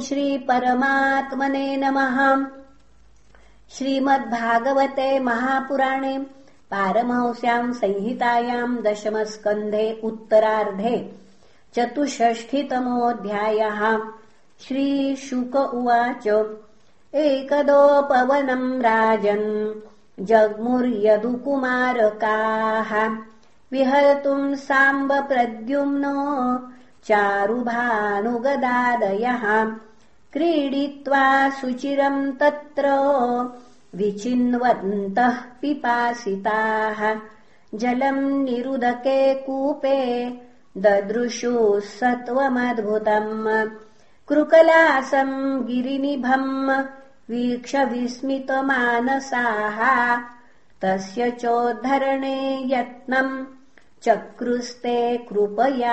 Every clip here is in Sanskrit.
श्रीपरमात्मने नमः। श्रीमद्भागवते महापुराणे पारमहंस्याम् संहितायाम् दशमस्कन्धे उत्तरार्धे चतुष्षष्ठितमोऽध्यायः। श्रीशुक उवाच। एकदोपवनम् राजन् जग्मुर्यदुकुमारकाः। विहर्तुम् साम्ब प्रद्युम्नो चारुभानुगदादयः क्रीडित्वा सुचिरम् तत्र विचिन्वन्तः पिपासिताः। जलम् निरुदके कूपे ददृशुः सत्त्वमद्भुतम्। कृकलासम् गिरिनिभम् वीक्ष विस्मितमानसाः। तस्य चोद्धरणे यत्नम् चक्रुस्ते कृपयान्विताः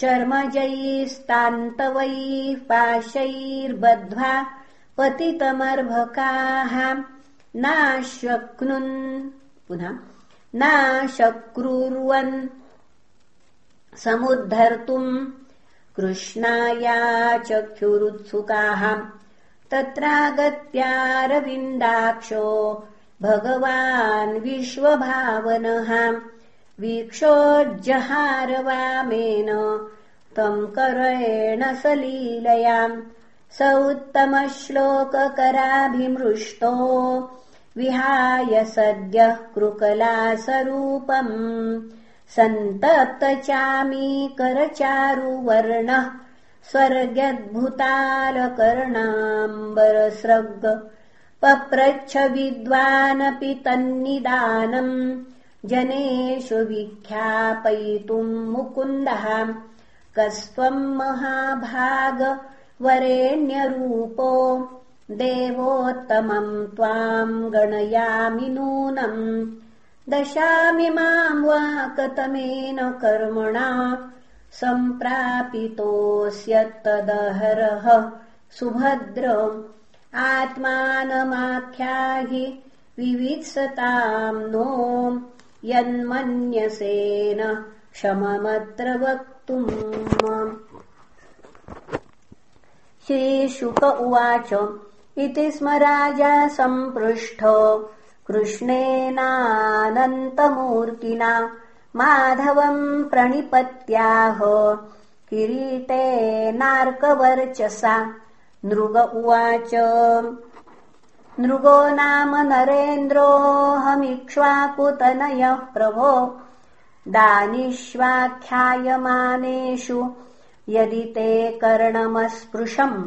चर्मजैस्तान्तवैः पाशैर्बध्वा पतितमर्भकाः नाशक्नुन् पुनः नाशक्रुर्वन् समुद्धर्तुम् कृष्णाया चक्षुरुत्सुकाः तत्रागत्यारविन्दाक्षो भगवान् विश्वभावनः वीक्षोज्जहारवामेन तम् करेण सलीलयाम् स उत्तमश्लोककराभिमृष्टो विहाय सद्यः कृकलासरूपम्। सन्तप्तचामीकरचारुवर्णः। स्वर्गद्भुतालकर्णाम्बरस्रग् पप्रच्छ विद्वानपि तन्निदानम् जनेषु विख्यापयितुम् मुकुन्दः कस्त्वम् महाभाग वरेण्यरूपो देवोत्तमम् त्वाम् गणयामि नूनम् दशामि माम् वा कतमेन कर्मणा सम्प्रापितोऽस्य तदहरः सुभद्र आत्मानमाख्याहि विवित्सताम् नो यन्मन्यसेन श्रीशुक उवाच इति स्म राजा सम्पृष्ट कृष्णेनानन्तमूर्तिना माधवम् प्रणिपत्याह किरीटेनार्कवर्चसा नृग उवाच नृगो नाम नरेन्द्रोऽहमिक्ष्वाकुतनयः प्रभो दानिष्वाख्यायमानेषु यदि ते कर्णमस्पृशम्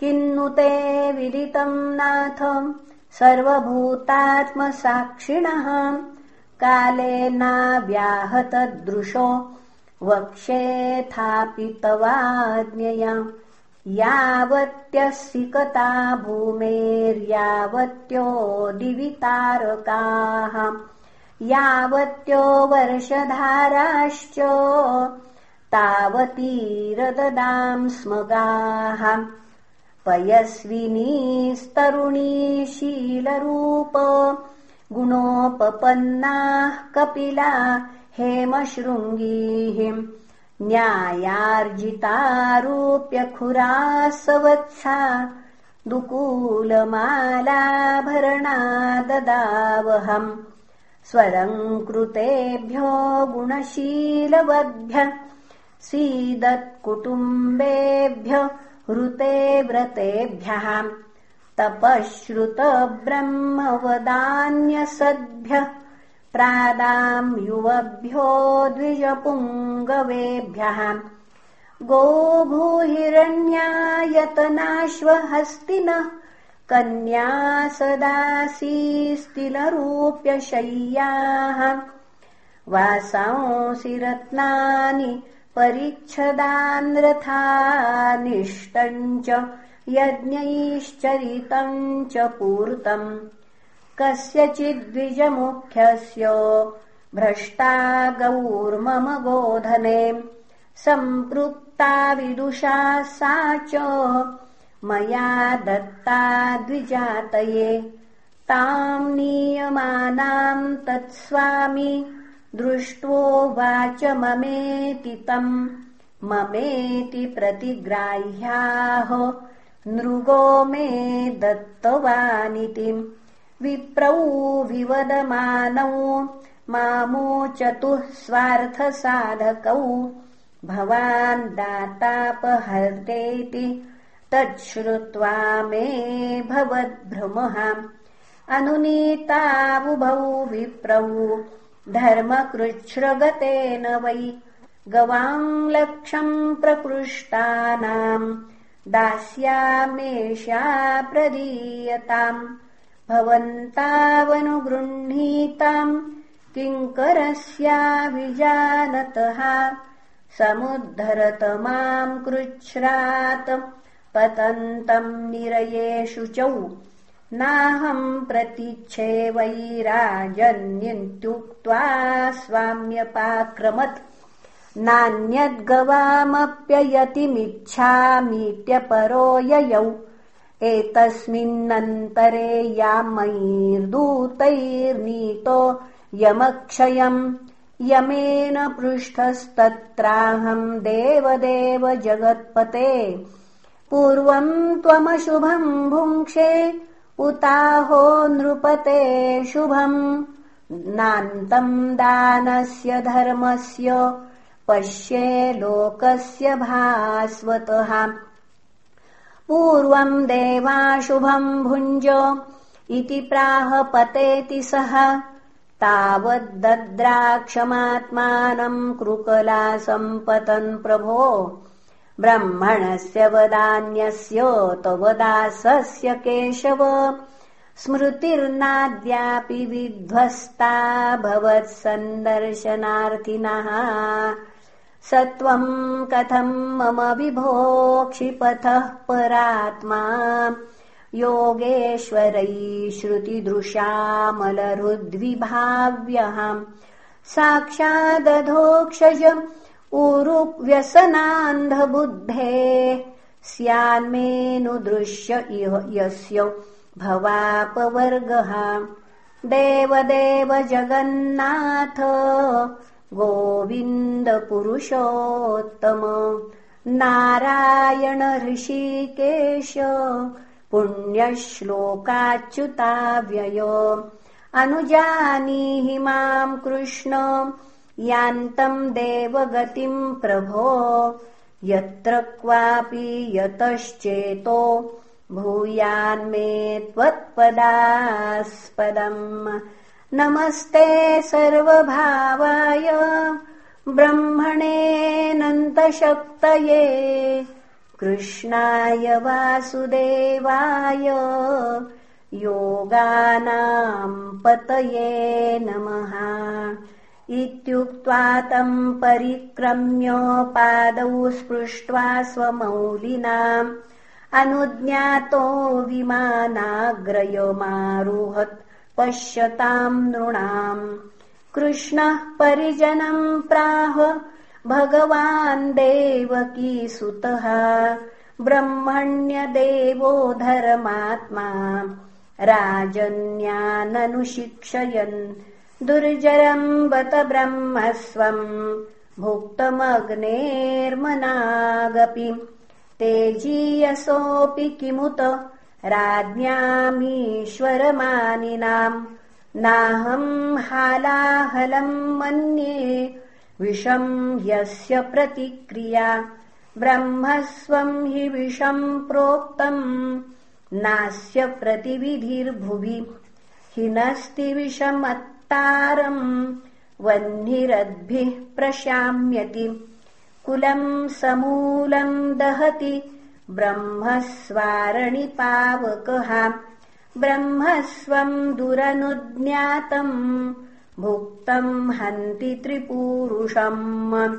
किन्नु ते विदितम् नाथ? सर्वभूतात्मसाक्षिणः। कालेनाव्याहतदृशो वक्ष्येथापितवाज्ञया यावत्यसिकता भूमेर्यावत्यो दिवितारकाः यावत्यो वर्षधाराश्च तावतीरददाम् स्मगाः। पयस्विनीस्तरुणीशीलरूप गुणोपपन्नाः कपिला हेमशृङ्गीः। न्यायार्जितारूप्यखुराः सवत्सा दुकूलमालाभरणा ददावहम् स्वलङ्कृतेभ्यो गुणशीलवद्भ्य सीदत्कुटुम्बेभ्य हृते व्रतेभ्यः तपःश्रुतब्रह्मवदान्यसद्भ्यः प्रादाम् युवभ्यो द्विजपुङ्गवेभ्यः गोभूहिरण्यायतनाश्वहस्तिनः कन्या सदासीस्तिलरूप्यशय्याः वासांसि रत्नानि परिच्छदान्रथानिष्टम् च यज्ञैश्चरितम् च पूर्तम्। कस्यचिद्विजमुख्यस्य भ्रष्टा गौर्मम गोधने सम्पृक्ता विदुषा सा च मया दत्ता द्विजातये। ताम् नीयमानाम् तत्स्वामी। दृष्ट्वोवाच ममेति तम्। ममेति प्रतिग्राह्याः नृगो मे दत्तवानिति। विप्रौ विवदमानौ। मामोचतुः स्वार्थसाधकौ। भवान् दातापहर्तेति तच्छ्रुत्वा मे भवद्भ्रमः अनुनीतावुभौ विप्रौ धर्मकृच्छ्रगतेन वै गवाङ्लक्षम् प्रकृष्टानाम् दास्यामेषा प्रदीयताम् भवन्तावनुगृह्णीताम् किङ्करस्याभिजानतः समुद्धरत माम् कृच्छ्रात् पतन्तम् निरयेषु चौ। नाहम् प्रतीच्छे वैराजन्यन्त्युक्त्वा स्वाम्यपाक्रमत्। नान्यद्गवामप्ययतिमिच्छामीत्यपरो ययौ। एतस्मिन्नन्तरे यामैर्दूतैर्नीतो यमक्षयम्। यमेन पृष्ठस्तत्राहम् देवदेव जगत्पते पूर्वम् त्वमशुभम् भुङ्क्षे उताहो नृपते शुभम्। नान्तम् दानस्य धर्मस्य पश्ये लोकस्य भास्वतः। पूर्वम् देवाशुभम् भुञ्ज इति प्राहपतेति सः। तावद्दद्राक्षमात्मानम् कृकला सम्पतन् प्रभो ब्रह्मणस्य वदान्यस्य तव दासस्य केशव। स्मृतिर्नाद्यापि विध्वस्ता भवत्सन्दर्शनार्थिनः। स त्वम् कथम् मम विभो क्षिपथः परात्मा। योगेश्वरै श्रुतिदृशामलरुद्विभाव्यः साक्षादधोक्षज उरुव्यसनान्धबुद्धे स्यान्मेनुदृश्य इह यस्य भवापवर्गः। देवदेव जगन्नाथ गोविन्दपुरुषोत्तम नारायण ऋषिकेश पुण्यश्लोकाच्युताव्यय। अनुजानीहि माम् कृष्ण यान्तम् देवगतिम् प्रभो यत्र क्वापि यतश्चेतो भूयान्मे त्वत्पदास्पदम्। नमस्ते सर्वभावाय ब्रह्मणेऽनन्तशक्तये कृष्णाय वासुदेवाय योगानाम् पतये नमः इत्युक्त्वा तम् परिक्रम्य पादौ स्पृष्ट्वा स्वमौलिनाम् अनुज्ञातो विमानाग्रयमारुहत् पश्यताम् नृणाम्। कृष्णः परिजनम् प्राह भगवान् देवकी सुतः ब्रह्मण्यदेवो धर्मात्मा राजन्याननुशिक्षयन् दुर्जरम् बत ब्रह्मस्वम् भुक्तमग्नेर्मनागपि। तेजीयसोऽपि किमुत राज्ञामीश्वरमानिनाम् नाहम् हालाहलम् मन्ये विषम् ह्यस्य प्रतिक्रिया। ब्रह्मस्वम् हि विषम् प्रोक्तम् नास्य प्रतिविधिर्भुवि। हिनस्ति वह्निरद्भिः प्रशाम्यति। कुलम् समूलम् दहति। ब्रह्मस्वारणिपावकः ब्रह्मस्वम् दुरनुज्ञातम्। भुक्तम् हन्ति त्रिपूरुषम्।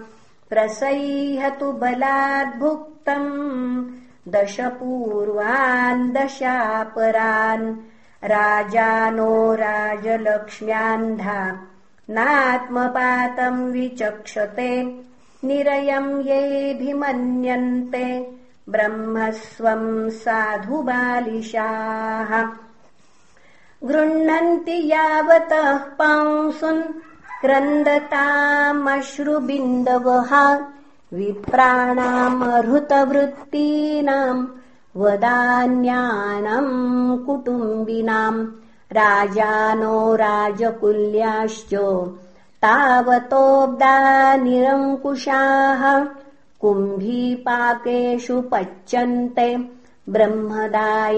प्रसह्यतु बलाद्भुक्तम् दशपूर्वान् दशापरान् राजानो राजलक्ष्म्यान्धा नात्मपातम् विचक्षते निरयम् येऽभिमन्यन्ते ब्रह्मस्वम् साधु बालिशाः गृह्णन्ति यावतः पांसुन् क्रन्दतामश्रुबिन्दवः विप्राणामहृतवृत्तीनाम् वदान्यानम् कुटुम्बिनाम् राजानो राजकुल्याश्च तावतोऽब्दा निरङ्कुशाः कुम्भीपाकेषु पच्यन्ते ब्रह्मदायापहारिणः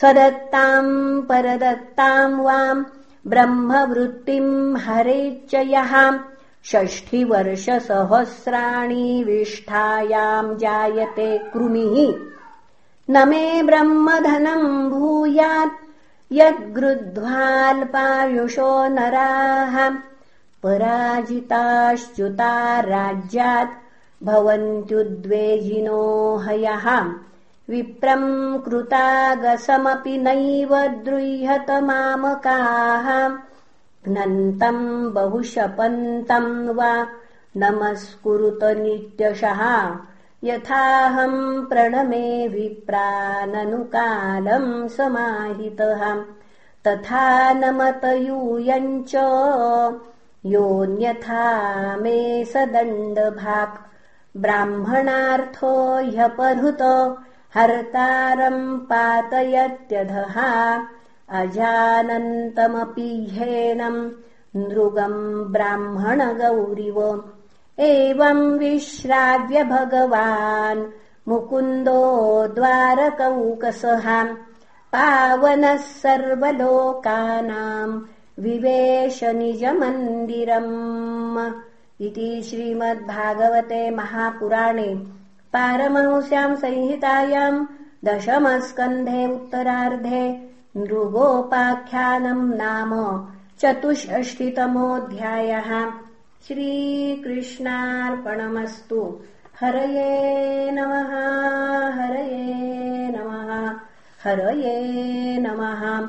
सदत्ताम् परदत्ताम् वाम् ब्रह्मवृत्तिम् हरेच्च यः षष्ठिवर्षसहस्राणि विष्ठायाम् जायते कृमिः। न मे ब्रह्मधनम् भूयात् यद्गृध्वाल्पायुषो नराः। पराजिताश्च्युता राज्यात् भवन्त्युद्वेजिनो हयः। विप्रम् कृतागसमपि नैव द्रुह्यत मामकाः घ्नन्तम् बहुशपन्तम् वा नमस्कुरुत नित्यशः। यथाहम् प्रणमे विप्राननुकालम् समाहितः। तथा नमत यूयम् च योऽन्यथा मे सदण्डभाक्। ब्राह्मणार्थो ह्यपहृत। हर्तारम् पातयत्यधः अजानन्तमपि ह्येनम् नृगम् ब्राह्मणगौरिव एवम् विश्राव्य भगवान् मुकुन्दो द्वारकौकसः। पावनः सर्वलोकानाम् विवेश निजमन्दिरम् इति श्रीमद्भागवते महापुराणे पारमंस्याम् संहितायाम् दशमस्कन्धे उत्तरार्धे नृगोपाख्यानम् नाम चतुष्षष्टितमोऽध्यायः। श्रीकृष्णार्पणमस्तु। हरये नमः हरये नमः हरये नमः